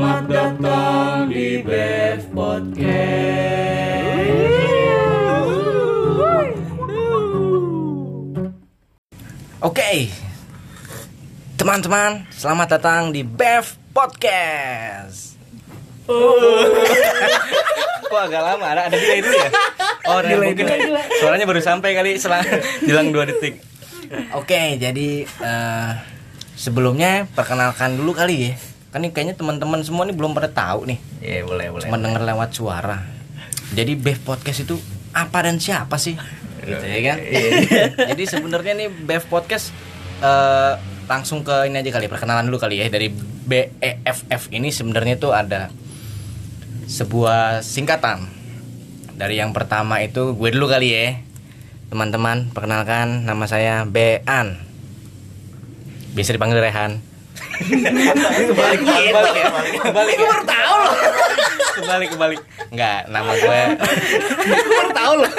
Selamat datang di Bev Podcast. Oke, teman-teman, selamat datang di Bev Podcast. Kok agak lama? Ada ada delay dulu ya? Oh, ada mungkin suaranya baru sampai kali selang jelang 2 detik. Oke, jadi eh, sebelumnya perkenalkan dulu kali ya. Kan ini kayaknya teman-teman semua nih belum pada tahu nih. Iya, boleh, boleh. Cuma denger lewat suara. Jadi Bev Podcast itu apa dan siapa sih? Gitu ya kan? Jadi sebenarnya nih Bev Podcast eh, langsung ke ini aja kali perkenalan dulu kali ya dari BEFF ini sebenarnya itu ada sebuah singkatan. Dari yang pertama itu gue dulu kali ya. Teman-teman, perkenalkan nama saya Bean. Bisa dipanggil Rehan. Kebalik, kebalik ya. Kebalik. ya? Baru tahu loh. kebalik kebalik nggak nama gue Baru tahu loh.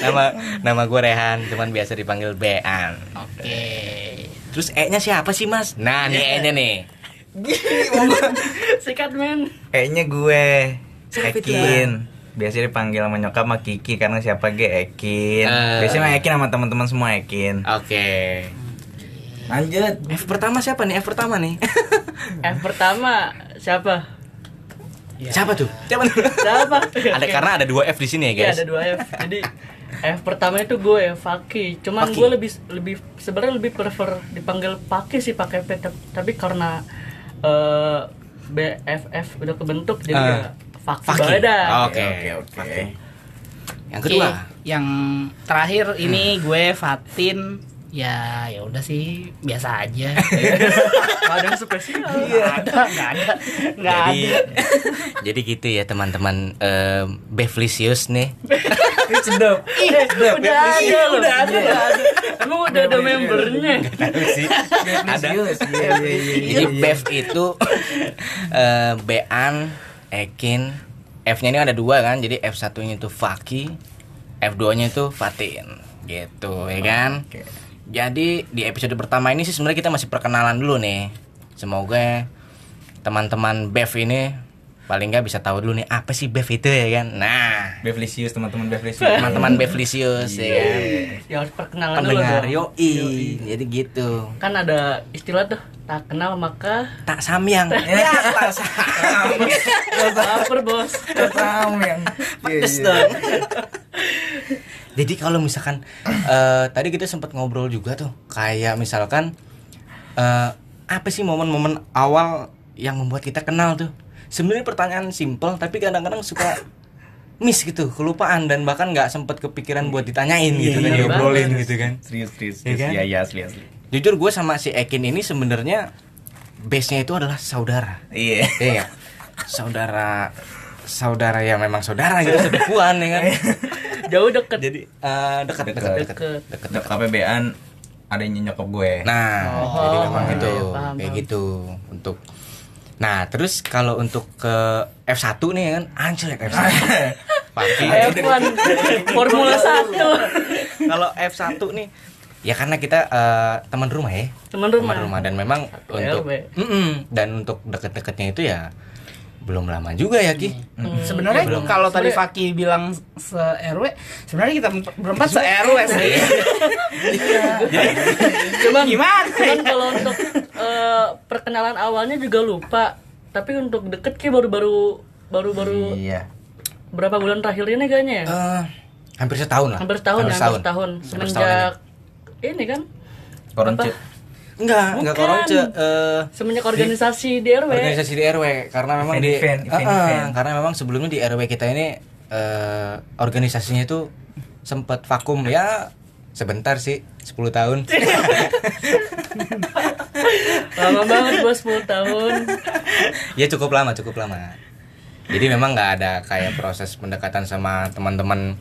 nama nama gue Rehan cuman biasa dipanggil Bean Oke. terus E nya siapa sih mas nah nih E nya nih Sikat men. Kayaknya gue Siapa itu, Ekin Biasanya dipanggil sama nyokap sama Kiki Karena siapa gue Ekin Eh. Biasanya sama Ekin sama teman-teman semua Ekin oke Lanjut F pertama siapa nih F pertama nih F pertama siapa? siapa tuh siapa? Siapa? ada karena ada dua F di sini ya Iya guys ada dua F. Jadi F pertama itu gue Faki. Cuman gue lebih lebih sebenarnya lebih prefer dipanggil Faki sih pakai P. Tap- Tapi karena eh BFF udah kebentuk jadi ya Faki, Faki. Oke. Oke oke yang kedua yang terakhir ini gue Fatin ya ya udah sih biasa aja Gak ada yang spesial. nggak ada nggak ada nggak jadi ada jadi gitu ya teman-teman eh, Bevlisius nih Sedap Eh, udah ada loh. Udah ada. Udah ada. Emang udah ada membernya. ada Iya iya iya Jadi Bev itu eh, Bean, Ekin, F-nya ini ada dua kan. Jadi F1-nya itu Faki, F2-nya itu Fatin. Gitu, ya kan? Oke. Jadi di episode pertama ini sih sebenarnya kita masih perkenalan dulu nih. Semoga teman-teman Bev ini paling nggak bisa tahu dulu nih apa sih Bev itu ya kan. Nah, Bevlisius teman-teman Bevlisius teman-teman Bevlisius ya kan. Ya harus perkenalan dulu Pendengar dong. yoi. Jadi gitu. Kan ada istilah tuh tak kenal maka Tak samyang. ya, tak baper bos. Kamu yang Pedes dong. Jadi kalau misalkan eh, tadi kita sempat ngobrol juga tuh, kayak misalkan eh, apa sih momen-momen awal yang membuat kita kenal tuh? Sebenarnya pertanyaan simple, tapi kadang-kadang suka miss gitu, kelupaan dan bahkan nggak sempet kepikiran buat ditanyain gitu kan, Iya diobrolin gitu kan. Serius serius Iya kan? Iya iya asli asli Jujur gue sama si Ekin ini sebenarnya base-nya itu adalah saudara. Iya Iya. Saudara saudara ya memang saudara gitu, sepupuan ya kan. Jauh deket. Jadi eh, dekat dekat Dekat. dekat Deket. dekat. Nyokapnya Bean Adanya nyokap gue Nah, Oh, jadi memang iya, itu iya, paham, kayak paham. gitu untuk Nah, terus kalau untuk ke F1 nih ya kan, anjir F1. Pasti. F1 Formula 1 Kalau F1 nih ya karena kita eh, teman rumah ya. Teman rumah. Teman rumah dan memang Satu untuk RW. Mm-mm. dan untuk deket-deketnya itu ya belum lama juga ya Ki. Hmm. sebenarnya Belum. kalau tadi Faki bilang se RW sebenarnya kita berempat se RW sih Cuman Gimana? Cuman kalau untuk eh, perkenalan awalnya juga lupa. Tapi untuk deket kayak baru-baru baru-baru Iya berapa bulan terakhir ini kayaknya ya? Eh, hampir setahun lah. hampir setahun, ya, hampir setahun. Hampir setahun Semenjak ini kan Koronce Enggak, enggak koronce eh semenjak organisasi di RW. organisasi di RW karena memang di Event, event, Eh, eh, event. karena memang sebelumnya di RW kita ini eh organisasinya itu sempat vakum ya sebentar sih 10 tahun Lama banget bos 10 tahun. ya cukup lama cukup lama jadi memang nggak ada kayak proses pendekatan sama teman-teman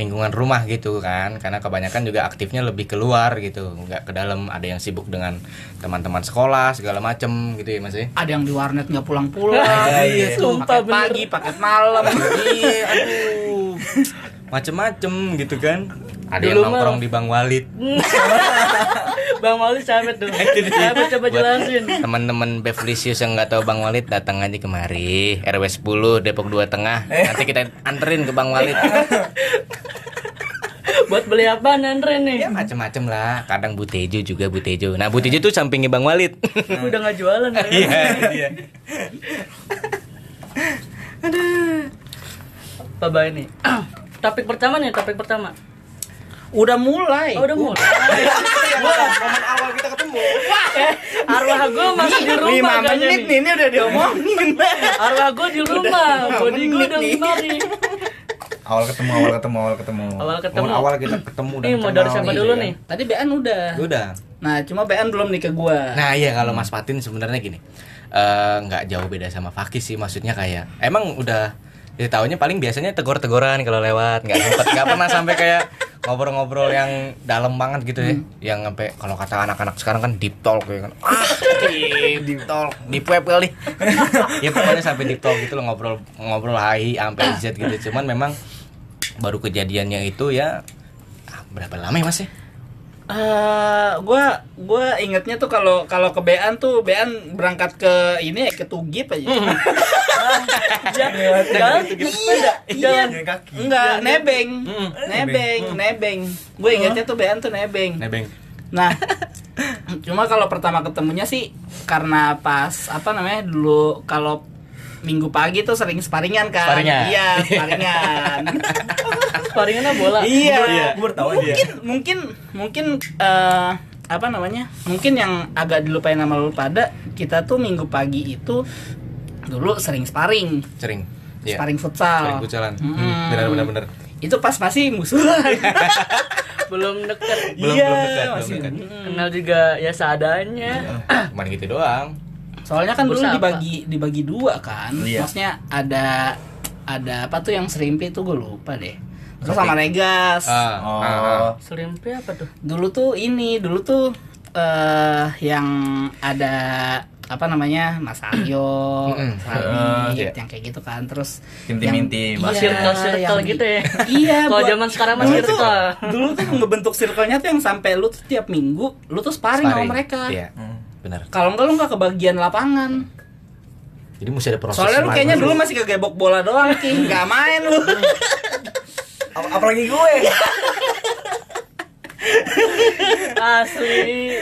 lingkungan rumah gitu kan. Karena kebanyakan juga aktifnya lebih keluar gitu. Nggak ke dalam. Ada yang sibuk dengan teman-teman sekolah segala macem gitu ya mas ya? Ada yang di warnet nggak pulang-pulang. Iya, sumpah paket bener. pagi paket malam. Iya aduh. Macem-macem gitu kan. Ada yang Dulu mah- nongkrong di Bang Walid Bang Walid siapa tuh? Siapa coba jelasin? Teman-teman Bevlisius yang nggak tahu Bang Walid datang aja kemari RW 10 Depok 2 Tengah. Nanti kita anterin ke Bang Walid. Buat beli apa Andre nih? Ya macem-macem lah. Kadang Butejo juga Butejo. Nah Butejo tuh sampingnya Bang Walid. Udah nggak jualan ya? iya. Apa bah ini? topik pertama nih, topik pertama. Udah mulai. Oh, udah mulai. Momen awal kita ketemu. eh, arwah gue masih di rumah Lima kayaknya menit nih. ini udah diomongin. Arwah gue di rumah, body gue udah lima nih. Awal ketemu, awal ketemu, awal ketemu. Awal ketemu. Momen awal kita ketemu dan Nih mau dari siapa gitu dulu ya. nih? Tadi BN udah. Udah. Nah, cuma BN belum nih ke gua. Nah iya kalau Mas Fatin sebenarnya gini eh, nggak jauh beda sama Fakis sih maksudnya kayak emang udah ya tahunya paling biasanya tegor-tegoran kalau lewat nggak sempet nggak pernah sampai kayak ngobrol-ngobrol yang dalam banget gitu ya. Yang sampai kalau kata anak-anak sekarang kan deep talk ya kan. Ah deep, talk. Deep web kali. Ya pokoknya sampai deep talk gitu loh ngobrol ngobrol hai sampai Z gitu. Cuman memang baru kejadiannya itu ya ah, berapa lama ya mas ya? Eh, gua gua ingetnya tuh kalau kalau ke BN tuh BN berangkat ke ini ya ke Tugip aja. Iya, iya. Jalan kaki. Enggak, nebeng. Mm. Nebeng, nebeng. Gue ingetnya tuh BN tuh nebeng. nebeng Nah, cuma kalau pertama ketemunya sih karena pas apa namanya dulu kalau minggu pagi tuh sering sparingan kan. Sparingan. Iya, sparingan. sparingannya bola. iya. Gue dia. Mungkin mungkin mungkin eh, apa namanya? Mungkin yang agak dilupain sama lu pada kita tuh minggu pagi itu dulu sering sparring. sering Iya. Sparring futsal. Sering jalan Mm. benar benar benar Itu pas masih musuhan. Belum deket. Belum- Iya, belum dekat, belum masih. dekat. Mm. Kenal juga ya seadanya. cuman gitu doang Soalnya kan dulu Bursa apa? dibagi dibagi dua kan. Iya. Maksudnya ada ada apa tuh yang serimpi tuh gue lupa deh. Terus sama Regas. Ah, Oh. ah. Serimpi apa tuh? Dulu tuh ini, dulu tuh eh yang ada apa namanya Mas Aryo, Mm-mm. Radit, iya. yang kayak gitu kan. Terus Tim-tim yang- inti, iya, Mas. Circle-circle yang di- gitu ya. Iya. Kalau zaman sekarang mah dulu tuh, circle. dulu tuh ngebentuk circle-nya tuh yang sampai lu tuh tiap minggu lu tuh sparring, sama mereka. Iya, Hmm. benar. Kalau enggak lu enggak kebagian lapangan. Jadi mesti ada proses. Soalnya lu kayaknya dulu. dulu masih kegebok bola doang, Ki. Enggak main lu. Ap- Apalagi gue. Asli.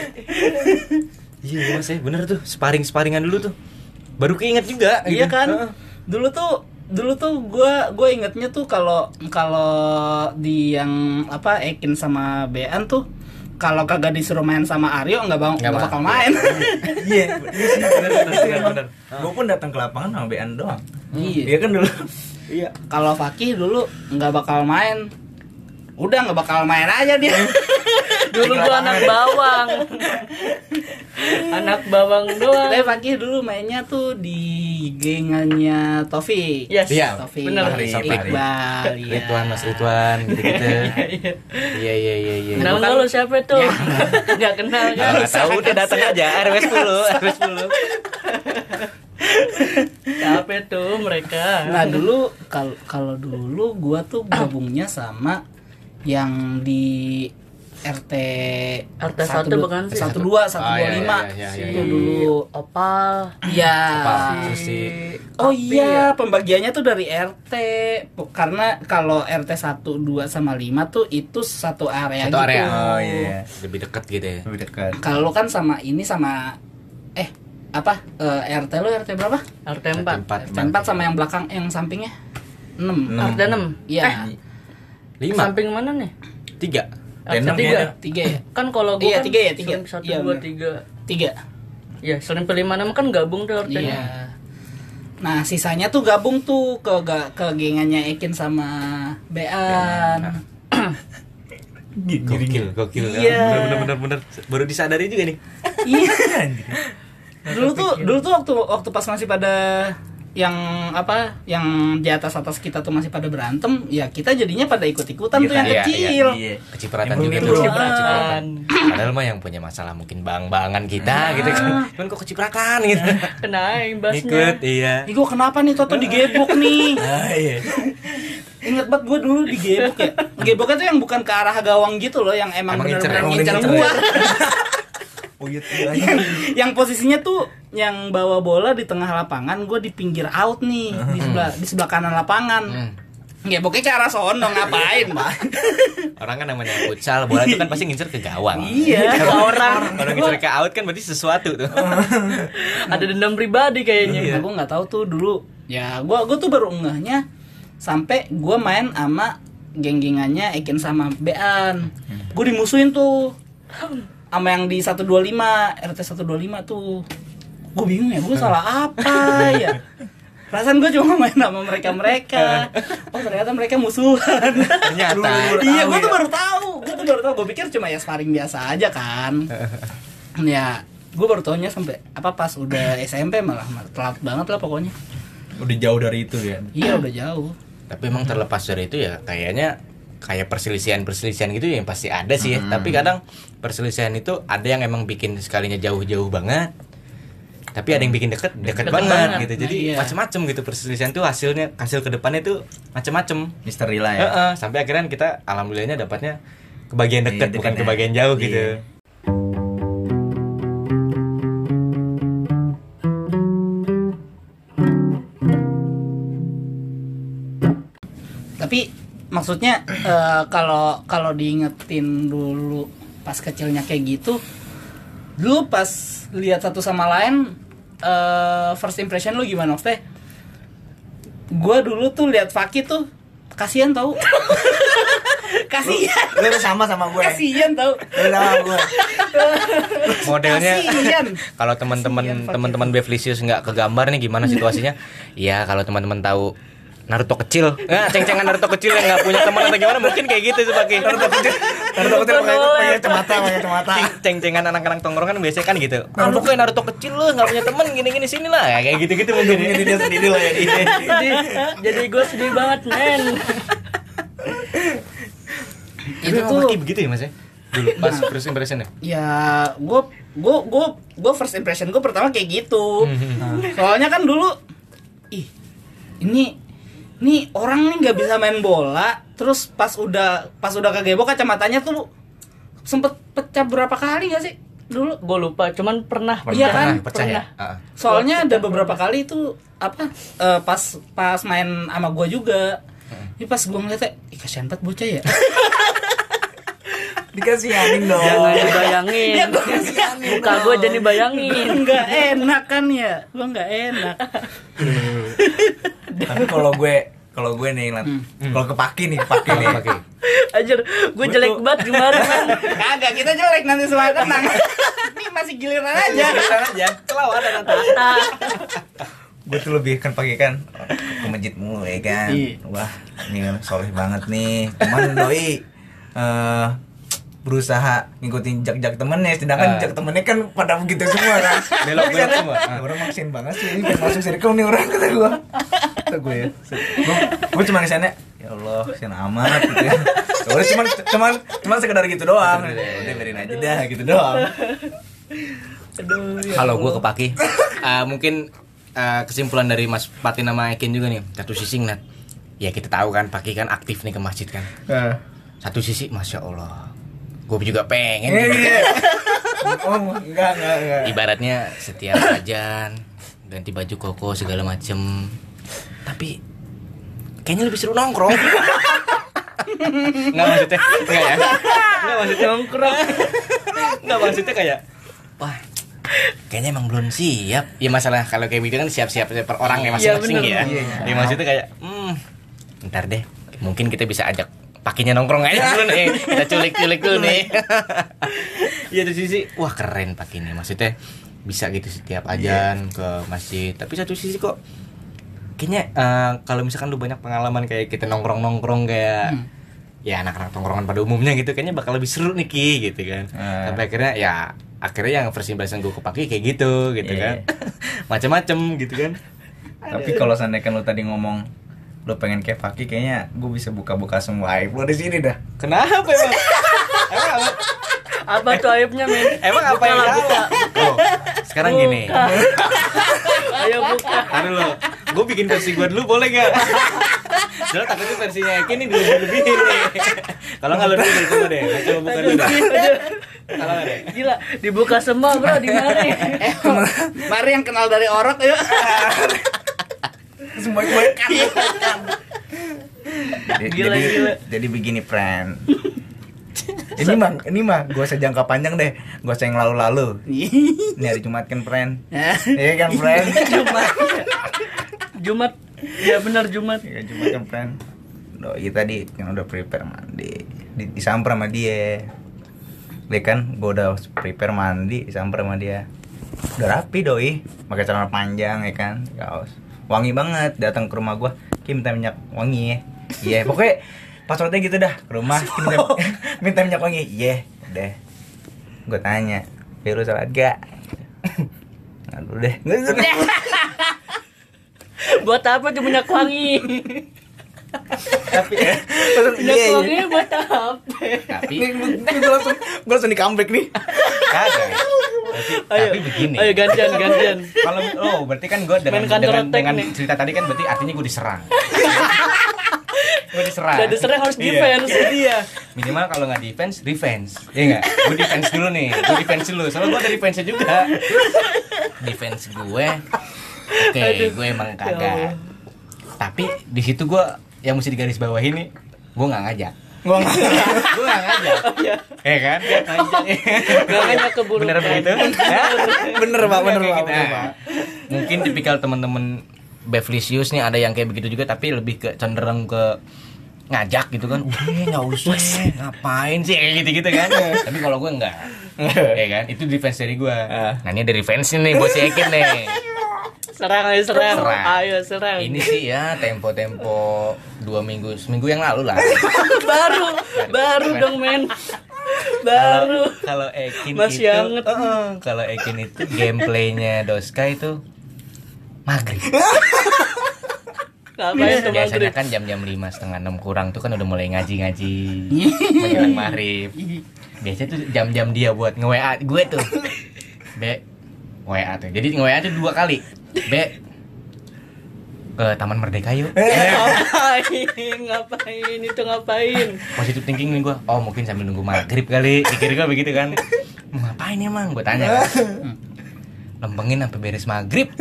Iya, Mas, ya, bener tuh. Sparring-sparingan dulu tuh. Baru keinget juga. Iya gitu. kan? Dulu tuh dulu tuh gua gue ingetnya tuh kalau kalau di yang apa Ekin sama Bean tuh kalau kagak disuruh main sama Aryo nggak bang Nggak bakal main. Iya, iya sih, bener, bener, bener, bener. Gue pun datang ke lapangan sama BN doang. Iya. Iya kan dulu. Iya. Kalau Fakih dulu nggak bakal main. Udah nggak bakal main aja dia. Dulu gua anak bawang. anak bawang doang. Tapi Fakih dulu mainnya tuh di gengannya Taufik. Yes. Iya, Taufik, bener. Fahri, Iqbal, iya. Ridwan, Mas Ridwan, gitu-gitu. Iya. Iya, iya, iya, iya. Kenal nggak lu siapa tuh? Nggak kenal nggak tahu udah datang aja RW 10, RW 10. Siapa tuh mereka? Nah dulu kalau kalau dulu gua tuh gabungnya sama yang di RT RT satu bukan sih? satu dua satu Ah, dua iya, lima iya, iya, itu dulu Opal. iya Apa? Terus si oh iya pembagiannya tuh dari RT karena kalau RT 1, 2 sama 5 tuh itu satu area Satu gitu area. Oh iya. lebih dekat gitu ya. Lebih dekat. kalau kan sama ini sama eh apa eh, RT lo RT berapa RT 4. Empat. RT 4 sama yang belakang yang sampingnya 6 Enam. RT 6. iya Lima, Samping mana nih? tiga. Enam 3. ya. tiga ya Kan kalau gua Iya, kan tiga ya, tiga. satu Iya, dua tiga. tiga Iya, selim lima enam kan gabung tuh RT-nya. Iya. Nah, sisanya tuh gabung tuh ke ke gengannya Ekin sama Bean. Gokil, gokil. Iya. Bener, bener, bener, bener. Baru disadari juga nih. Iya. dulu tuh dulu tuh waktu waktu pas masih pada yang apa yang di atas atas kita tuh masih pada berantem ya kita jadinya pada ikut ikutan tuh yang iya, kecil Iya. Kecipratan Emang juga gitu. tuh. Kecipratan. Kecipratan. Padahal mah yang punya masalah mungkin bang-bangan kita gitu kan. Cuman kok kecipratan gitu. Kena imbasnya. Ikut, iya. Ih, gua kenapa nih Toto digebok nih? Ah iya. Ingat banget gue dulu digebok ya. Geboknya tuh yang bukan ke arah gawang gitu loh, yang emang Emang bener-bener ngincer, ngincer ngincer gua. Uyut iya. yang posisinya tuh yang bawa bola di tengah lapangan gue di pinggir out nih di sebelah di sebelah kanan lapangan. Hmm. ya pokoknya ke arah sono ngapain pak? Orang kan namanya futsal, bola itu kan pasti ngincer ke gawang. iya Ke orang. Kalau ngincer ke out kan berarti sesuatu tuh. ada dendam pribadi kayaknya. Nah, gue nggak tahu tuh dulu. Ya gue gue tuh baru ngehnya sampai gue main sama geng-gengannya Eken sama Bean. Gue dimusuhin tuh sama yang di 125 RT 125 tuh gue bingung ya gue salah apa ya? Perasaan gue cuma main sama mereka mereka oh ternyata mereka musuhan. Ternyata. iya gue tuh baru tahu. Gue tuh baru tahu. Gue pikir cuma ya sparring biasa aja kan. Ya gue baru tahunya sampai apa pas udah SMP malah malah telat banget lah pokoknya. Udah jauh dari itu ya. iya udah jauh. Tapi emang terlepas dari itu ya kayaknya kayak perselisihan-perselisihan gitu yang pasti ada sih ya. Tapi kadang perselisihan itu ada yang emang bikin sekalinya jauh-jauh banget. Tapi ada yang bikin deket, deket, Deket banget, banget. gitu. Nah, Jadi iya. macem-macem gitu perselisihan tuh hasilnya hasil ke depannya tuh macem-macem. Misteri lah ya. Heeh, sampai akhirnya kita alhamdulillahnya dapatnya ke bagian Iya, dekat bukan dekatnya. ke bagian jauh Iya. gitu. tapi maksudnya eh, kalau kalau diingetin dulu pas kecilnya kayak gitu dulu pas lihat satu sama lain eh, first impression lu gimana Teh? Gua dulu tuh lihat Fakih tuh kasihan tau kasihan Lu udah sama sama gue. kasihan tau Lu sama gue. Modelnya Kasian. kalau teman-teman teman-teman Bevlisius nggak kegambar nih gimana situasinya? Iya, kalau teman-teman tahu Naruto kecil, nggak ceng-cengan Naruto kecil yang nggak punya teman atau gimana mungkin kayak gitu sih pakai Naruto kecil. Naruto kecil pakai pakai kacamata, pakai kacamata. ceng-cengan anak-anak tongkrongan biasanya kan gitu. Kamu kayak Naruto kecil lu nggak punya teman gini-gini sini lah ya kayak gitu-gitu mungkin. Ini dia sendiri lah ya. jadi jadi gue sedih banget men Itu tuh tuh- begitu ya mas ya? Dulu pas first impression ya? ya gue gue gue gue first impression gue pertama kayak gitu soalnya kan dulu ih ini ini orang nih nggak bisa main bola terus pas udah pas udah kegebok kacamatanya tuh sempet pecah berapa kali gak sih? Dulu. Gue lupa cuman pernah Iya kan? Pernah pecah ya? Pernah. Ah. soalnya ada beberapa kali itu apa eh, pas pas main sama gue juga. Ini pas gue ngeliatnya ih kasihan banget bocah ya. Dikasihanin dong. jangan dibayangin. Ya, gua kasihanin muka gue jadi bayangin nggak enak kan ya? Gue nggak enak Tapi kalau gue kalau gue nih Lat, kalau kepaki nih, kepaki nih. Oke. Ajar, gue jelek tuh- banget kemarin men. kagak kita jelek nanti semua tenang ini masih giliran aja aja. Kelawan ada gue tuh lebih kan pakai kan ke masjid mulu ya kan Iya. wah ini kan soleh banget nih cuman doi eh berusaha ngikutin jak-jak temennya sedangkan Ah. jak temennya kan pada begitu semua kan? Belok-belok semua. Ah, orang maksin banget sih ini masuk circle nih orang kata gue kata gue ya. Gue, cuma ke sana ya Allah kesian amat gitu ya. Ya udah cuman cuman cuman sekedar gitu doang. Sekedar, ya, udah biarin aja dah gitu doang. Aduh, Kalau gue kepaki, eh, mungkin kesimpulan dari Mas Patin sama Ekin juga nih. Satu sisi nat, ya kita tahu kan Paki kan aktif nih ke masjid kan. Satu sisi, masya Allah, gue juga pengen. Eh, gitu. iya. oh enggak enggak enggak Ibaratnya setiap ajan ganti baju koko segala macem. Tapi kayaknya lebih seru nongkrong. Nggak maksudnya, enggak ya? Nggak maksudnya nongkrong Nggak maksudnya kayak Wah Kayaknya emang belum siap Ya masalah kalau kayak gitu kan siap-siap per orang ya masing-masing Iya, ya. Iya, iya. Ya maksudnya kayak hmm, Ntar deh Mungkin kita bisa ajak pakinya nongkrong aja dulu nih. Kita culik-culik dulu nih. Iya di sisi Wah keren pakinya. Maksudnya bisa gitu setiap ajan ke masjid. Tapi satu sisi kok Kayaknya eh, kalau misalkan lu banyak pengalaman kayak kita nongkrong-nongkrong kayak Hmm. ya anak-anak tongkrongan pada umumnya gitu kayaknya bakal lebih seru nih Ki gitu kan. Eh. sampai akhirnya ya akhirnya yang first impression gue kepake kayak gitu gitu Iya. kan. macam-macam gitu kan. Tapi kalau seandainya kan lu tadi ngomong lu pengen kayak Faki kayaknya gue bisa buka-buka semua aib lu di sini dah. kenapa emang? Emang apa, apa tuh aibnya men? Emang apa yang Buka. Oh, sekarang gini. Ayo buka. Aduh lo, gue bikin versi gue dulu boleh gak? Soalnya takutnya versinya Eki nih dulu lebih nih. Kalau nggak lo dulu, coba deh, coba buka dulu nggak, Dek? Gila, dibuka semua bro di mari. Eh, mari yang kenal dari orok yuk. Semua gue kan. Gila, jadi, gila. jadi begini, friend. ini mah, ini mah gue usah jangka panjang deh. Gue usah yang lalu-lalu. Ini hari Jumat kan, friend. Iya kan, friend? Jumat. Jumat. Ya benar Jumat. Iya, Jumat kan, friend. Doi tadi kan udah prepare mandi. Di, disamper sama dia. Dia kan, gue udah prepare mandi, disamper sama dia. Udah rapi doi, pakai celana panjang ya kan, kaos. Wangi banget, datang ke rumah gua, Ki minta minyak wangi ya. Iya, pokoknya passwordnya gitu dah ke rumah Ki minta, minta minyak wangi. Iya, udah. Gue tanya, "Pi, lu salat gak? Nggak dulu deh. Buat apa tuh minyak wangi? Tapi langsung, Minyak iya, iya. wangi buat apa? Tapi Nih, gue langsung, gue langsung di comeback nih. kagak. Tapi, Ayo, tapi begini. Ayo gantian, gantian. Kalau oh berarti kan gue dengan dengan, dengan nih. cerita tadi kan berarti artinya gue diserang. gue diserang. Udah diserang harus Iya. defense. Iya. Minimal kalau nggak defense, revenge. Iya nggak? Gue defense dulu nih. Gue defense dulu. Soalnya gue ada defense juga. defense gue. Oke, Aduh. gue emang Ya kagak. Tapi di situ gue yang mesti digaris bawah ini, gue nggak ngajak. Gue nggak. gue nggak ngajak. Iya. Ya kan? Gak ngajak ke burung. Bener begitu? Hah? Bener pak, bener pak, gitu. pak. Mungkin tipikal temen-temen Bevlisius nih ada yang kayak begitu juga tapi lebih ke cenderung ke ngajak gitu kan udah nggak usah ngapain sih kayak gitu gitu kan tapi kalau gue enggak ya kan itu defense dari gue nah ini dari defense nih bos Ekin nih Serang ayo serang. Serang. Ayo serang. ini sih ya tempo-tempo dua minggu seminggu yang lalu lah baru, baru dong men. Baru. kalau Ekin Masih itu anget. Heeh, kalau Ekin itu gameplaynya Doska itu maghrib Ngapain tuh biasanya maghrib? kan jam-jam lima setengah enam kurang tuh kan udah mulai ngaji-ngaji. Menjelang maghrib. Biasanya tuh jam-jam dia buat nge WA gue tuh. Be WA tuh. Jadi nge WA tuh dua kali. Be ke Taman Merdeka yuk. Ngapain? Ngapain? Itu ngapain? positif thinking nih gue oh mungkin sambil nunggu maghrib kali. Pikir gue begitu kan. Ngapain emang? Gue tanya kan. Lempengin sampai beres maghrib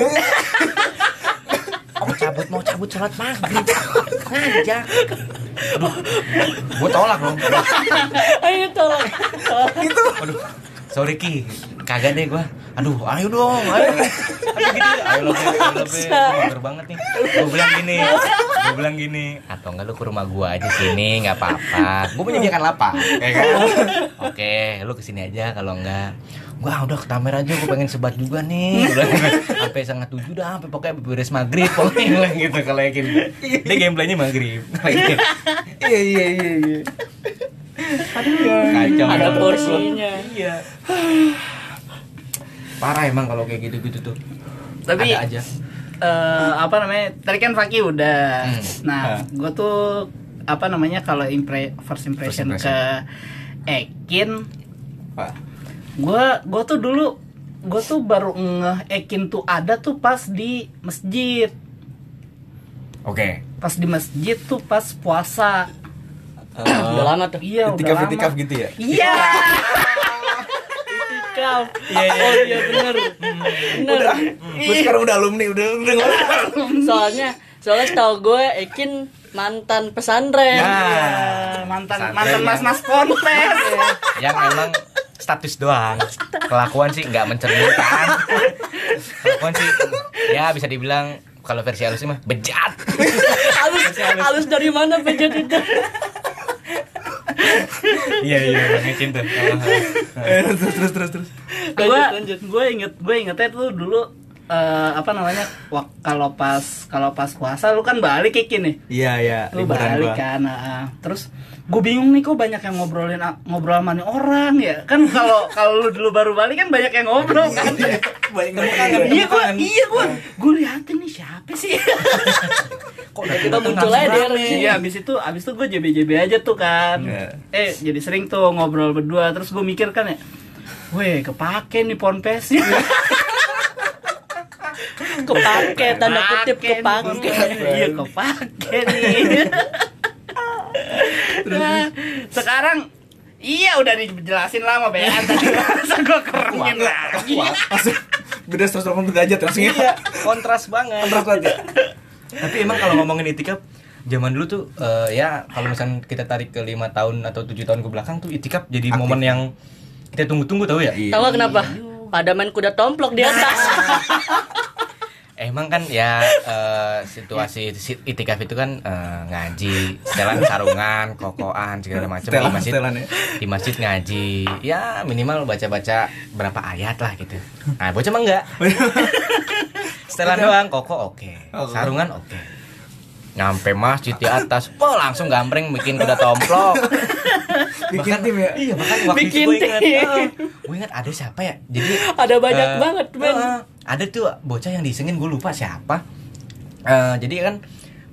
mau cabut mau cabut sholat maghrib. Ngajak. Aduh gue tolak dong Ayo tolong. Tolong. aduh sorry ki. Kagak deh gue aduh ayo dong ayo. Ayo gitu ayo lo ayo lo mager banget nih. Gue bilang gini gue bilang gini atau enggak lu ke rumah gue aja sini nggak apa-apa. Gue menyediakan lapak ya kan? Oke lu ke sini aja kalau enggak gua udah ke Tamer aja gue pengen sebat juga nih sampai setengah tujuh dah sampai pokoknya beres maghrib pokoknya gitu kalau yakin dia gameplaynya maghrib Iya iya iya iya. kacau Ada porsinya. iya parah emang kalau kayak gitu-gitu tuh Tapi ada aja eh, apa namanya? Tadi kan Faki udah. Hmm. Nah, gue tuh apa namanya kalau impre first impression, First impression. ke Ekin, Pak. Gue gue tuh dulu gue tuh baru ngeh Ekin tuh ada tuh pas di masjid. oke Pas di masjid tuh pas puasa. Udah lama tuh. Iya, udah Ketika lama. ketika gitu ya. Iya. Kau. Oh iya bener. Bener. Gue sekarang udah alumni, udah udah nggak- Soalnya soalnya setahu gue Ekin mantan pesantren. Iya, mantan Pesantren mantan ya. mas mas ponpes. yang emang status doang kelakuan sih nggak mencerminkan kelakuan sih ya bisa dibilang kalau versi halusnya mah bejat halus, halus dari mana bejat itu? iya iya ngecin tuh Eh, terus terus terus terus. gue gue inget gue ingetnya tuh dulu eh, apa namanya kalau pas kalau pas puasa lu kan balik Kiki nih Iya iya. lu balik gua. kan ah. terus gue bingung nih kok banyak yang ngobrolin ngobrol sama nih orang ya kan kalau kalau lu dulu baru balik kan banyak yang ngobrol kan Banyak iya gue iya gue gue liatin nih siapa sih kok udah Kita muncul aja dia. iya abis itu abis itu gue jb jb aja tuh kan Iya. eh jadi sering tuh ngobrol berdua terus gue mikir kan ya Weh, kepake nih ponpesnya. Kepake tanda kutip Kepake. Iya, kepake nih. nah, sekarang Iya udah dijelasin lama Bean tadi masa gue kerenin lagi. Beda 180 derajat langsung ya. Iya, kontras banget. Kontras banget ya. Tapi emang kalau ngomongin itikaf zaman dulu tuh eh, ya kalau misalnya kita tarik ke lima tahun atau tujuh tahun ke belakang tuh itikaf jadi Aktif. momen yang kita tunggu-tunggu tahu ya. Iya. Tahu kenapa? Pada main kuda tomplok di atas. Emang kan ya eh, situasi si- itikaf itu kan eh, ngaji, setelan sarungan, kokoan segala macam di masjid. setelan ya. Di masjid ngaji, ya minimal baca-baca berapa ayat lah gitu. Nah, bocah mah enggak. Setelan doang, koko oke. Oke. Sarungan oke. Nyampe masjid di atas, oh langsung gambreng bikin kuda tomplok. Bikin tim ya. Iya, bahkan waktu Bikin itu gue ingat, eh, gue ingat ada siapa ya? Jadi Ada banyak eh, banget, men. eh, ada tuh bocah yang disengin gue lupa siapa. Eh, jadi kan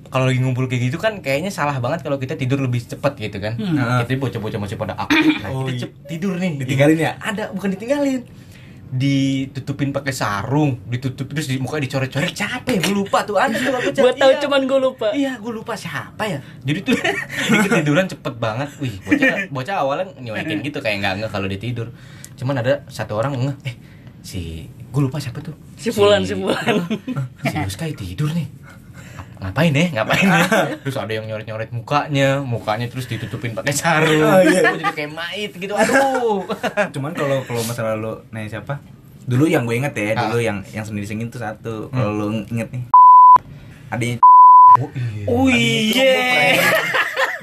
kalau lagi ngumpul kayak gitu kan kayaknya salah banget kalau kita tidur lebih cepet gitu kan. Hmm. Jadi bocah-bocah masih pada aktif. Nah, Oh, kita iya. cep- tidur nih. Ditinggalin ya? Ada, bukan ditinggalin. Ditutupin pakai sarung, ditutup terus di muka dicoret-coret capek, gue lupa tuh ada tuh bocah. Gue tahu Iya. cuman gue lupa. Iya, gue lupa siapa ya. Jadi tuh ketiduran cepet banget. Wih, bocah bocah awalnya nyuekin gitu kayak nggak nggak kalau dia tidur. Cuman ada satu orang nge, eh si gue lupa siapa tuh. Si Fulan, si Fulan. Si Rizky tidur nih. Ngapain ya? Ngapain ya? Terus ada yang nyoret-nyoret mukanya, mukanya terus ditutupin pakai sarung. Oh, iya. Gua jadi kayak mait gitu. Aduh. Cuman kalau kalau masalah lu nanya siapa? Dulu yang gue inget ya, Ah. dulu yang yang sendiri singin tuh satu. Kalau lu inget nih. Adanya Oh iya. Oh iya.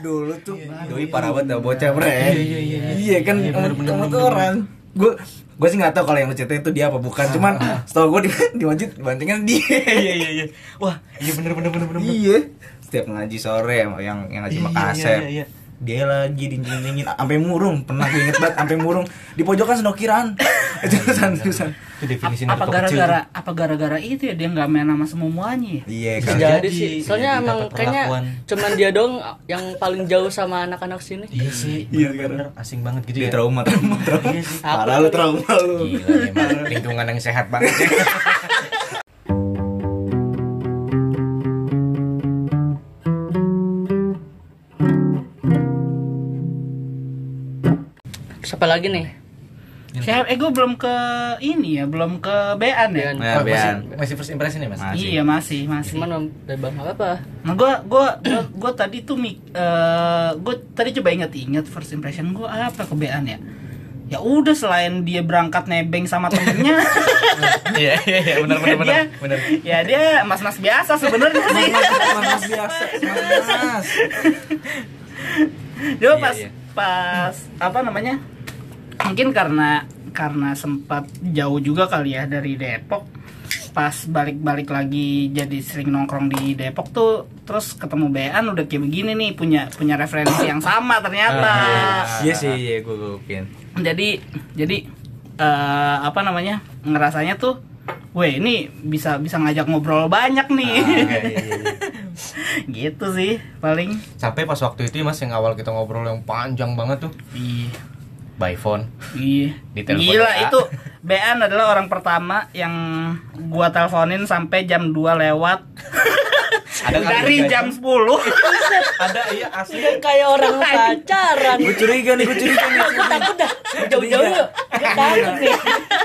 dulu tuh doi parah banget dah bocah bre Iya, iya, iya. iya kan Iya, bener, tuh orang gue gue sih nggak tahu kalau yang lu ceritain itu dia apa bukan cuman setahu gue di, di masjid bantingan dia Iya iya iya. Wah, iya bener bener bener bener. bener. iya setiap ngaji sore yang yang ngaji Iya, Makassar iya, iya, iya. Dia lagi dingin-dingin sampai murung pernah gue inget banget sampai murung di pojokan sendokiran itu terusan Itu definisi apa gara-gara apa gara-gara itu ya dia nggak main sama semuanya ya? iya kan jadi sih. Soalnya jadi emang kayaknya cuman dia dong yang paling jauh sama anak-anak sini. Iya sih, Iya, bener-bener asing banget gitu dia ya. trauma trauma trauma Iya sih. parah lu trauma lu Gila emang lingkungan yang sehat banget ya. Terus apa lagi nih? Siapa? Eh gue belum ke ini ya, belum ke Bean ya. Bean. Ya, Oh, masih, Bean. masih first impression ya mas? Masih. Iya masih masih. Cuman bebang apa apa? Nah gue gue gue tadi tuh mik eh gue tadi coba inget-inget first impression gue apa ke Bean ya. Ya udah selain dia berangkat nebeng sama temennya, Iya iya iya benar benar benar dia, benar. ya dia mas-mas biasa sebenarnya sih. mas biasa mas mas Coba Iya, pas iya. pas apa namanya? Mungkin karena karena sempat jauh juga kali ya dari Depok. Pas balik-balik lagi jadi sering nongkrong di Depok tuh terus ketemu Bean udah kayak begini nih punya punya referensi yang sama ternyata. iya sih iya gue gue Jadi jadi eh, apa namanya? ngerasanya tuh Weh ini bisa bisa ngajak ngobrol banyak nih. iya, iya, iya. gitu sih paling. Sampai pas waktu itu mas yang awal kita ngobrol yang panjang banget tuh Iya. By phone. Iya. Gila WA. itu Bean adalah orang pertama yang gua teleponin sampai jam 2 lewat Ada dari jam 10. ada iya asli. Dia kayak orang pacaran. gue curiga nih gue curiga nih Aku takut dah. Jauh-jauh yuk. Gue takut nih.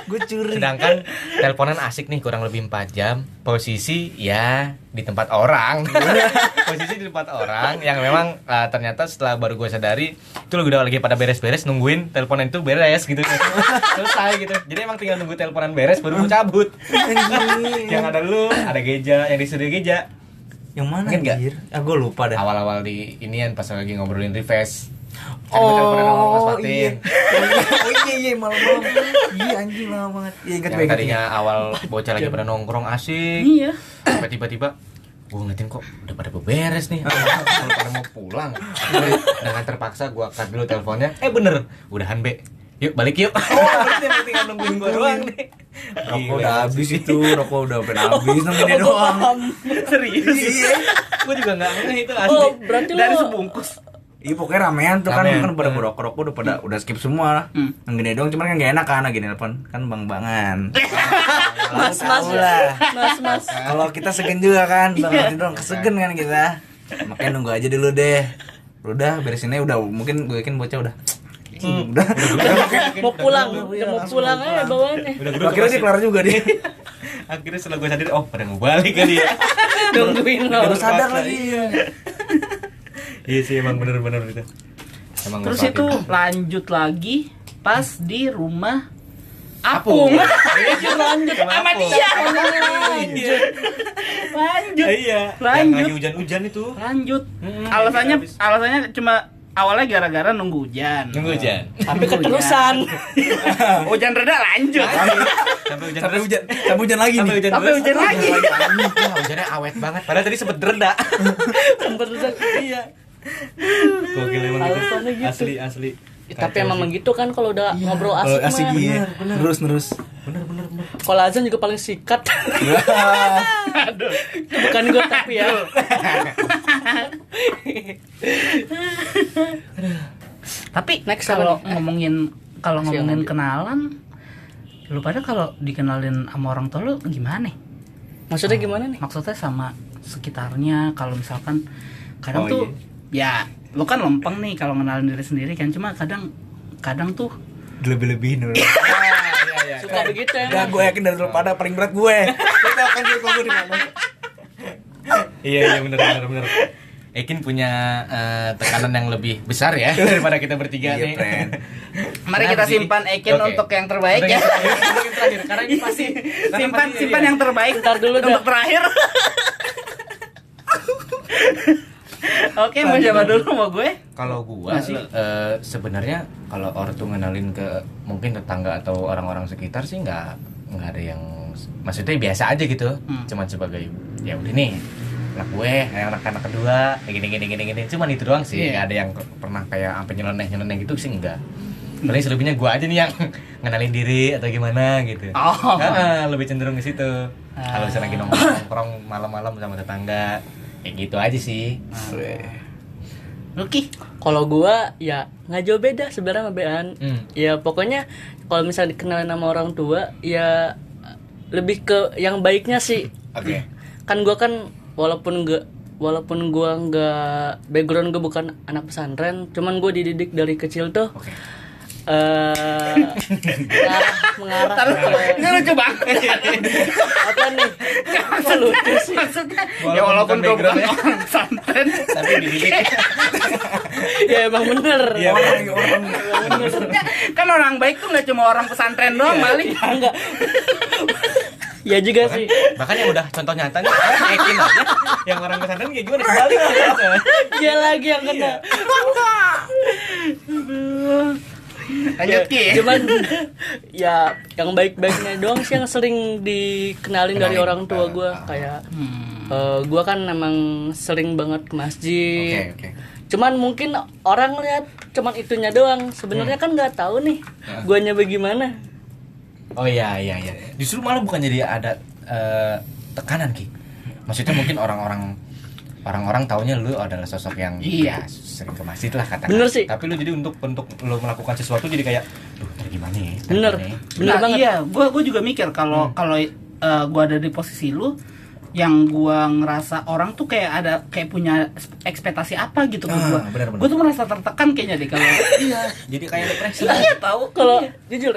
gue curiga Sedangkan teleponan asik nih kurang lebih 4 jam. Posisi ya di tempat orang. Posisi di tempat orang yang memang eh, ternyata setelah baru gue sadari itu lo udah lagi pada beres-beres nungguin teleponan itu beres gitu. Selesai gitu. Jadi emang tinggal nunggu teleponan beres baru mau cabut. yang ada lu, ada Geja, yang di studio Geja. Yang mana Ingat nggak? anjir? Ah gue lupa dah. Awal-awal di inian pas lagi ngobrolin refresh. Kan sama Mas oh iya oh iya iya malam-malam. Iya anjing lama banget. Iya ingat yang tadinya awal bocah lagi pada nongkrong asik. Iya. sampai tiba-tiba gue ngeliatin kok udah pada beberes nih. Kalau pada mau pulang. Dengan terpaksa gue angkat dulu teleponnya. Eh bener. Udahan be yuk balik yuk. Oh berarti tinggal nungguin gue doang nih. Rokok udah habis itu rokok udah hampir habis nungguin dia doang. Serius. iya. Gue juga nggak ngerti itu asli. Oh, berarti Dari lo sebungkus. Iya pokoknya ramean tuh kan Ramean. kan pada rokok rokok udah pada udah skip semua. Hmm. yang gini doang cuman kan gak enak kan lagi nelpon. Kan bang bangan mas. Mas lah. Mas mas. kalau kita segen juga kan bang Hati doang. Kesegen kan kita. Makanya nunggu aja dulu deh. Udah beresinnya udah mungkin gue yakin bocah udah udah mau pulang udah mau pulang aja bawaannya akhirnya dia kelar juga dia Akhirnya setelah gue sadar, oh pada mau balik kali ya. nungguin lo baru sadar lagi iya sih emang bener-bener itu. Emang Terus itu lanjut lagi pas di rumah Apung. lanjut lanjut Sama dia. lanjut Lanjut. Iya. Lanjut. lagi hujan-hujan itu. Lanjut. Mm-mm, Alasannya alasannya cuma awalnya gara-gara nunggu hujan. Nunggu hujan. tapi keterusan Hujan reda lanjut. Sampai hujan sampai hujan sampai hujan lagi Sampai nih hujan Sampai hujan lagi. Wah, hujannya awet banget. Padahal tadi sempet derda. keterusan iya Gokil emang Alasannya itu. gitu. Asli asli. Tapi emang begitu kan kalau udah ngobrol Kalau asik, asik mah. iya. Terus terus. Kalau azan juga paling sikat. Itu bukan gue tapi ya. Tapi Next kalau ngomongin kalau ngomongin kenalan lu pada kalau dikenalin sama orang tua lu gimana? maksudnya gimana nih? Maksudnya sama sekitarnya kalau misalkan kadang Oh, tuh ya lu kan lempeng nih kalau ngenalin diri sendiri kan cuma kadang kadang tuh lebih-lebihin dulu suka begitu emang gue yakin dari pada paling berat gue lu tau kan diri gue di mana Iya iya bener bener bener. Ekin punya eh, tekanan yang lebih besar ya daripada kita bertiga iya nih. friend mari Kenapa kita simpan Ekin Oke. untuk yang terbaik Untuk ya. untuk yang terakhir. Karena ini pasti simpan simpan yang terbaik Ntar dulu dah. untuk terakhir. Oke, mau siapa dulu mau gue? Kalau gua Masih. eh, sebenarnya kalau orang tuh ngenalin ke mungkin tetangga atau orang-orang sekitar sih nggak nggak ada yang maksudnya biasa aja gitu. Hmm. Cuman sebagai ya udah nih anak gue, eh, anak-anak kedua, kayak gini gini gini gini. Cuman itu doang sih. Iya. nggak ada yang pernah kayak sampai nyeleneh nyeleneh gitu sih enggak. Paling selebihnya gua aja nih yang ngenalin diri atau gimana gitu. Oh. Ah, lebih cenderung ke situ. Kalau misalnya lagi Ah. nongkrong malam-malam sama tetangga, kayak gitu aja sih. Lucky. kalau gua ya nggak jauh beda sebenarnya sama Bean Hmm. ya pokoknya kalau misalnya dikenalin sama orang tua ya lebih ke yang baiknya sih Oke. kan gua kan walaupun nggak walaupun gua nggak background gua bukan anak pesantren cuman gua dididik dari kecil tuh Oke. Eh mengarah mengarah Taruh, ke ini lucu banget. apa nih Kok lucu sih Maksudnya ya walaupun gue bukan ya. orang pesantren, Tapi dididik. ya emang bener Iya. orang orang maksudnya kan orang baik tuh nggak cuma orang pesantren doang, Malik. enggak ya juga sih Bahkan yang udah contoh nyata nih, Ekin aja. Yang orang pesantren kayak gimana kebalik ya. dia lagi yang kena Lanjut Ki. cuman ya yang baik-baiknya doang sih yang sering dikenalin dari Kenalin. orang tua Ah, gue ah. kayak Hmm. eh gue kan emang sering banget ke masjid Oke, oke. cuman mungkin orang lihat cuman itunya doang sebenarnya kan nggak tahu nih Ah. guanya bagaimana Oh iya iya iya. Justru malah bukan jadi ada eh, tekanan Ki. Maksudnya mungkin orang-orang orang-orang taunya lu adalah sosok yang Iya. ya, sering ke masjid lah katakan. Bener sih. Tapi lu jadi untuk untuk lu melakukan sesuatu jadi kayak duh ntar gimana ya? Ntar bener gimana ya?" bener Nah, banget Iya, gua gua juga mikir kalau kalau eh, gua ada di posisi lu yang gua ngerasa orang tuh kayak ada kayak punya ekspektasi apa gitu ke Ah, gua. benar-benar. Gua tuh merasa tertekan kayaknya deh kalau Iya, jadi kayak depresi. Iya tahu kalau Iya. jujur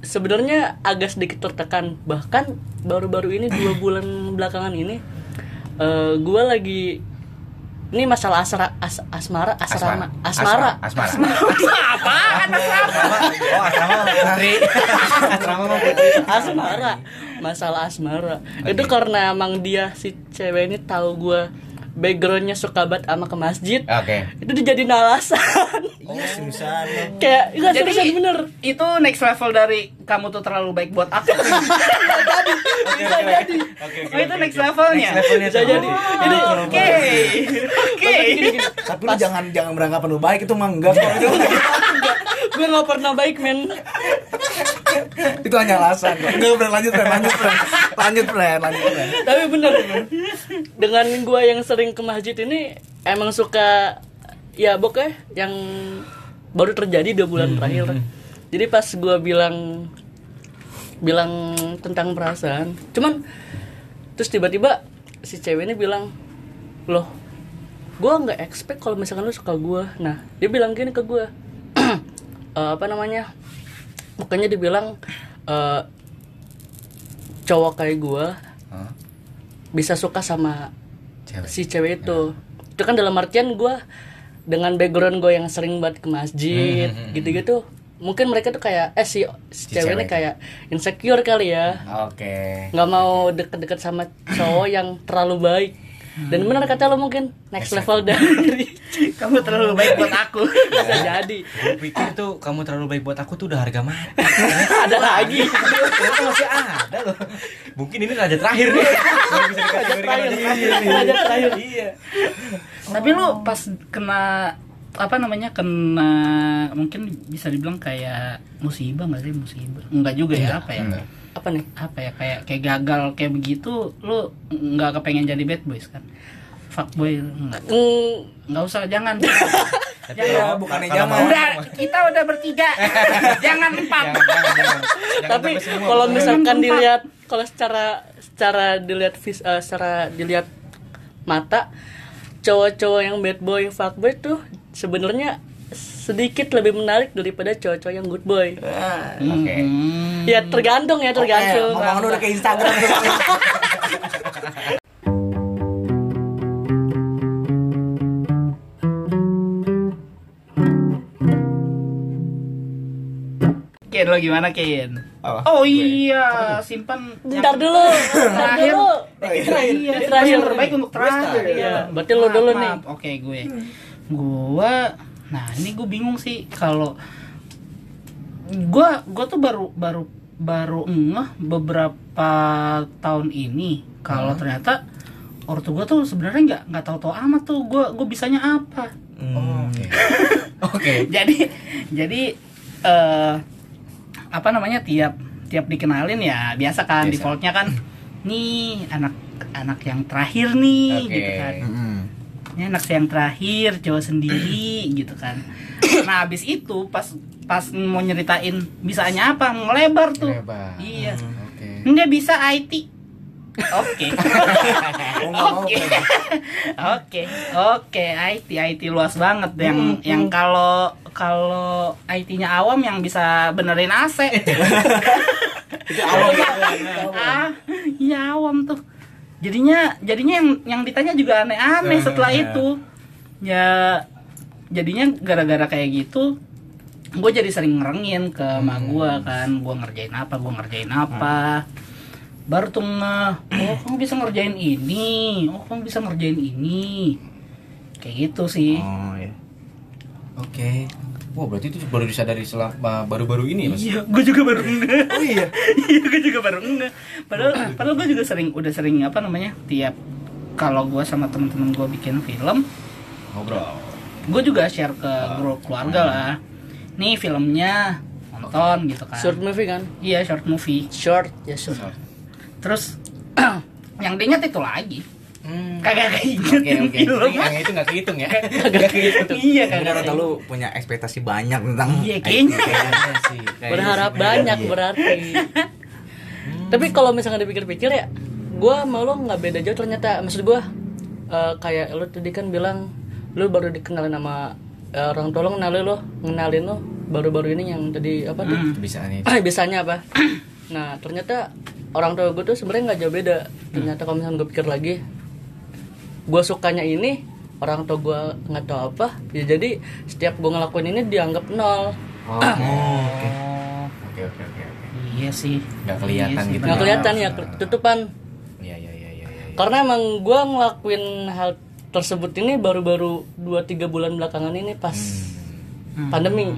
sebenarnya agak sedikit tertekan bahkan baru-baru ini dua bulan belakangan ini eh gue lagi ini masalah asra, as, asmara asrama asmara Asmara. apaan Asrama. Oh, asrama putri. asrama putri. asmara masalah asmara itu karena emang dia si cewek ini tahu gue backgroundnya suka banget sama ke masjid Oke. itu dijadiin alasan sih misalnya kayak enggak Jadi seriusan bener. itu next level dari kamu tuh terlalu baik buat aku. bisa jadi. Oke, Oh itu next levelnya. Next levelnya. bisa jadi. Ini oke. Oke. tapi lu jangan jangan beranggapan lu baik itu mah enggak. Gue nggak pernah baik men. Itu hanya alasan. Kok enggak bener lanjut friend lanjut friend lanjut friend lanjut tapi bener dengan gue yang sering ke masjid ini emang suka ya pokoknya yang baru terjadi dua bulan terakhir. jadi pas gue bilang bilang tentang perasaan cuman terus tiba-tiba si cewek ini bilang loh gue nggak expect kalau misalkan lu suka gue nah dia bilang gini ke gue eh, apa namanya? Makanya dibilang eh, cowok kayak gua Hah? bisa suka sama Cewek. si cewek itu. Itu kan dalam artian gua dengan background gue yang sering banget ke masjid Hmm, hmm, hmm. gitu-gitu mungkin mereka tuh kayak eh si, si Si cewek ini kayak insecure kali ya Oke. nggak mau deket-deket sama cowok yang terlalu baik dan benar kata lo mungkin next level dari Kamu terlalu baik buat aku. bisa jadi Gue pikir tuh kamu terlalu baik buat aku tuh udah harga mati. ada lagi Ternyata masih ada loh. Mungkin ini raja terakhir nih. Raja terakhir. Raja terakhir. Iya. Tapi lu pas kena apa namanya kena mungkin bisa dibilang kayak musibah nggak sih? Musibah. Enggak juga ya apa ya? enggak. apa nih? Apa ya kayak kayak gagal kayak begitu lu nggak kepengen jadi bad boys kan? Fuckboy enggak Mm, nggak usah jangan. Tapi Jangan. ya, bukannya jangan. udah kita udah bertiga. Jangan empat. Jangan, jangan, jangan. Tapi kalau misalkan dilihat kalau secara secara dilihat vis, eh, secara dilihat mata cowok-cowok yang bad boy fuckboy tuh sebenarnya sedikit lebih menarik daripada cowok-cowok yang good boy Oke. Hmm. ya tergantung ya tergantung Ngomong lu udah ke Instagram Ken lo gimana Ken Apa? oh iya simpan Ntar dulu, Terakhir. dulu. iya Terakhir. terakhir yang terbaik untuk terakhir Iya, berarti lo dulu nih. maaf. oke gue gue nah ini gue bingung sih kalau gue gue tuh baru baru baru ngeh beberapa tahun ini kalau ternyata ortu gue tuh sebenarnya nggak nggak tahu tahu amat tuh gue gue bisanya apa Oke. Oke. jadi jadi eh apa namanya tiap tiap dikenalin ya biasa kan Biasa. defaultnya kan nih anak anak yang terakhir nih Oke. gitu kan Mm-mm. ini anak yang terakhir cowok sendiri gitu kan nah habis itu pas pas mau nyeritain bisanya apa ngelebar tuh Lebar. iya Oke. dia bisa IT Oke. Oke. Oke. Oke, IT IT luas banget yang yang kalau kalau IT-nya awam yang bisa benerin AC. Itu awam. ah, iya awam tuh. Jadinya jadinya yang yang ditanya juga aneh-aneh setelah itu. Ya jadinya gara-gara kayak gitu gue jadi sering ngerengin ke emak gue kan gue ngerjain apa gue ngerjain apa baru tuh nge oh kamu bisa ngerjain ini. Oh kamu bisa ngerjain ini. Kayak gitu sih. Oh iya. Oke. Wah, berarti itu baru disadari selama baru-baru ini ya, Mas? iya gue juga baru nge. Oh iya? Iya gue juga baru nge. Padahal padahal gue juga sering udah sering apa namanya tiap kalau gue sama temen-temen gue bikin film Ngobrol. gue juga share ke grup keluarga lah. Nih filmnya nonton gitu kan. Short movie kan? Iya short movie. Short ya short terus yang diinget itu lagi Hmm. kagak keinget Oke, oke. Yang itu nggak kehitung ya? Nggak kehitung. iya kagak orang lu punya ekspektasi banyak tentang Iya, kayaknya. Kayaknya sih. berharap sih, banyak iya. berarti tapi kalau misalnya dipikir-pikir ya gua sama lo nggak beda jauh ternyata maksud gua eh, kayak lo tadi kan bilang lo baru dikenalin sama eh, orang tua lo kenalin lo ngenalin lo baru-baru ini yang tadi apa tuh Kebiasaan ini. bisanya apa nah ternyata orang tua gue tuh sebenarnya nggak jauh beda ternyata kalau misalnya gue pikir lagi gue sukanya ini orang tua gue nggak tahu apa ya jadi setiap gue ngelakuin ini dianggap nol Oh, oke. Oke, oke, oke, oke. iya sih Nggak kelihatan Iya gitu. nggak kelihatan ya tutupan Iya, iya, iya, iya, iya. karena emang gue ngelakuin hal tersebut ini baru-baru 2-3 bulan belakangan ini pas Hmm. pandemi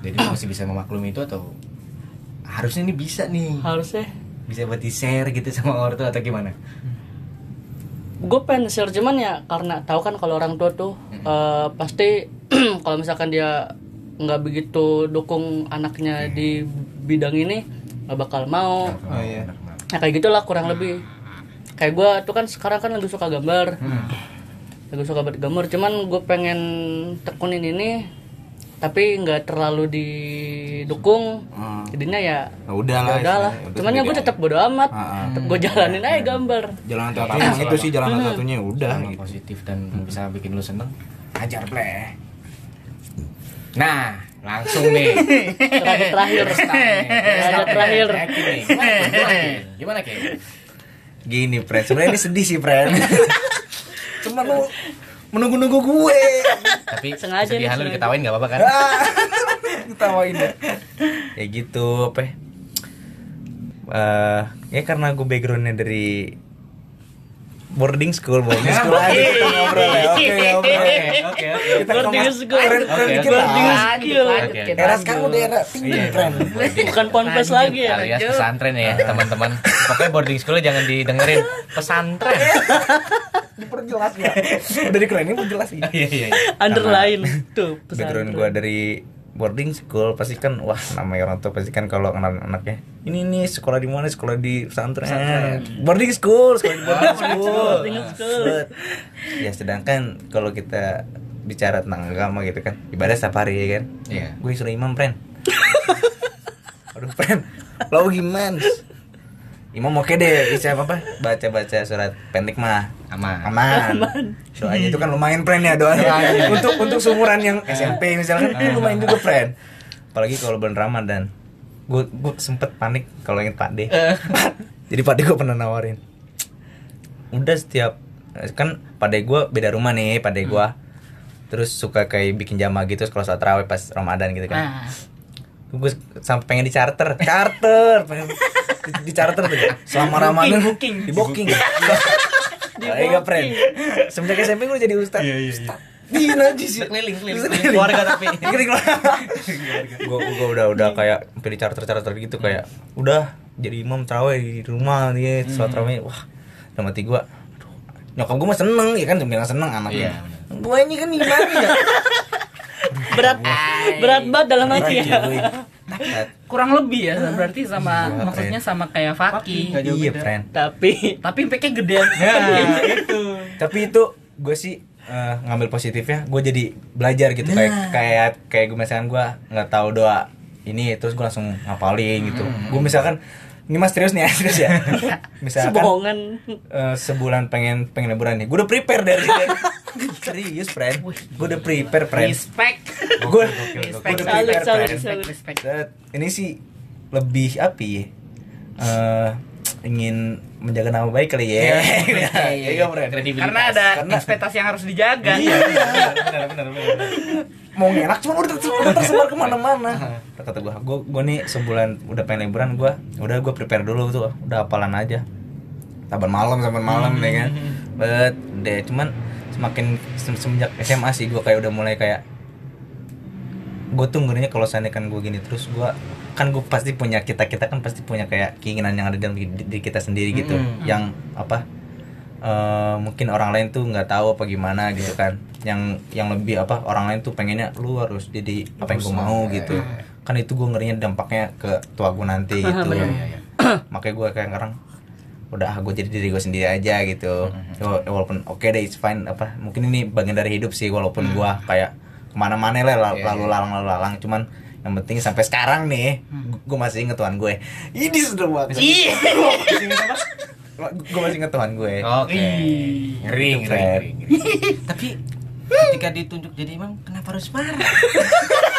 Jadi masih bisa memaklumi itu atau harusnya ini bisa nih harusnya bisa buat di share gitu sama orang tua atau gimana? gue pengen share cuman ya karena tahu kan kalau orang tua tuh eh, pasti kalau misalkan dia nggak begitu dukung anaknya di bidang ini nggak bakal mau. Oh iya. nah kayak gitulah kurang lebih. Kayak gue tuh kan sekarang kan lagi suka gambar. Lagi suka banget gambar. Cuman gue pengen tekunin ini tapi nggak terlalu didukung Hmm. jadinya ya Ya udah lah. ya udahlah cuman ya gue tetap bodo amat tetap gue jalanin aja gambar Jalan satu emang itu sih jalan satunya ya udah Selama gitu. positif dan bisa bikin lu seneng ajar pleh nah langsung nih Terakhir terakhir. Terakhir. Nih. Gimana, Ki? Gini, friend. Sebenarnya ini sedih sih, friend. Cuma lu menunggu-nunggu gue. tapi Sengaja kesedihan lu diketawain gak apa-apa kan Ketawain ya. Ya gitu, apa ya? Eh, ya karena gue backgroundnya dari boarding school, boarding school aja kita ngobrol ya. Oke, oke. oke Kita Boarding school. keren- keren Oke, dikit lah. Boarding kita Era sekarang udah era tinggi. Bukan ponpes lagi ya. alias pesantren ya teman-teman pokoknya boarding school jangan didengerin pesantren Diperjelas ya. Udah dikerenin perjelas ya. iya iya Underline. Tuh background pesantren. gue dari boarding school pasti kan wah namanya orang tua pasti kan kalau kenal anaknya ini nih sekolah di mana? Sekolah di pesantren. Boarding school sekolah di boarding school. boarding school. Ya sedangkan kalau kita bicara tentang agama gitu kan ibadah setiap hari ya kan? Iya. gue suruh imam friend aduh friend lo gimana? Imam oke deh bisa apa apa baca baca surat pendek mah aman aman. Doanya itu kan lumayan friend ya doanya. untuk untuk seumuran yang SMP misalkan itu lumayan juga friend. Apalagi kalau bulan Ramadan. Gue gue sempet panik kalau inget Pak D. Jadi Pak D gue pernah nawarin. Udah setiap kan Pak D gue beda rumah nih Pak D gue. Terus suka kayak bikin jamaah gitu kalau saat terawih pas Ramadan gitu kan. Nah, Gue sampai pengen di charter, charter, pengen di, di charter tuh. Selama Ramadan booking. di booking. Di Iya friend. Semenjak SMP gue jadi ustad. Iya iya. Di najis. keliling keliling. Keliling keluarga tapi. Gue gue udah udah kayak di charter charter gitu kayak udah jadi imam terawih di rumah nih sholat terawih. Wah dalam hati gue nyokap gue mah seneng ya kan bilang seneng anaknya Iya, gue ini kan gimana ya. Berat berat banget dalam hati Berat, ya. Berat. kurang lebih ya berarti sama Iya, maksudnya sama kayak Faki. iya friend. Tapi Tapi impactnya gedean. itu. Tapi itu gue sih eh, ngambil positifnya gue jadi belajar gitu kayak kayak kayak gue misalkan gue nggak tahu doa ini terus gue langsung ngapalin gitu. Gue misalkan ini mas serius nih serius ya? Misalkan sebohongan eh, sebulan pengen pengen liburan nih. Gue udah prepare dari serius friend. Gue udah prepare friend. Respect. gue udah prepare salut, friend. salut. Respect. Set, ini sih lebih apa ya Eh, ingin menjaga nama baik kali ya iya friend Karena ada ekspektasi yang harus dijaga. Iya, benar, benar, benar. Mau ngelak cuma udah, ter- udah tersebar ke mana-mana. Kata gua, gua, gua nih sebulan udah pengen liburan gua, udah gua prepare dulu tuh, udah hafalan aja. Saban malam, saban malam ya kan. Bet, deh cuman semakin sem- semenjak SMA sih gua kayak udah mulai kayak gue tuh ngerinya kalau seandainya kan gue gini terus gua kan gue pasti punya kita kita kan pasti punya kayak keinginan yang ada dalam diri kita sendiri gitu. Yang apa eh, mungkin orang lain tuh nggak tahu apa gimana gitu kan. Yang yang lebih apa orang lain tuh pengennya lu harus jadi apa yang gue mau gitu. kan itu gue ngerinya dampaknya ke tua gue nanti gitu. makanya gue kayak sekarang udah gue jadi diri gue sendiri aja gitu. Wa- walaupun oke deh it's fine apa mungkin ini bagian dari hidup sih walaupun gue kayak ke mana-mana lah lalu, lalu lalang lalu lalang. Cuman yang penting sampai sekarang nih gue masih inget Tuhan gue. Ini sudah banget gue masih inget Tuhan gue. Oke. Ngeri ngeri Friend. ngeri, ngeri. tapi ketika ditunjuk jadi imam kenapa harus marah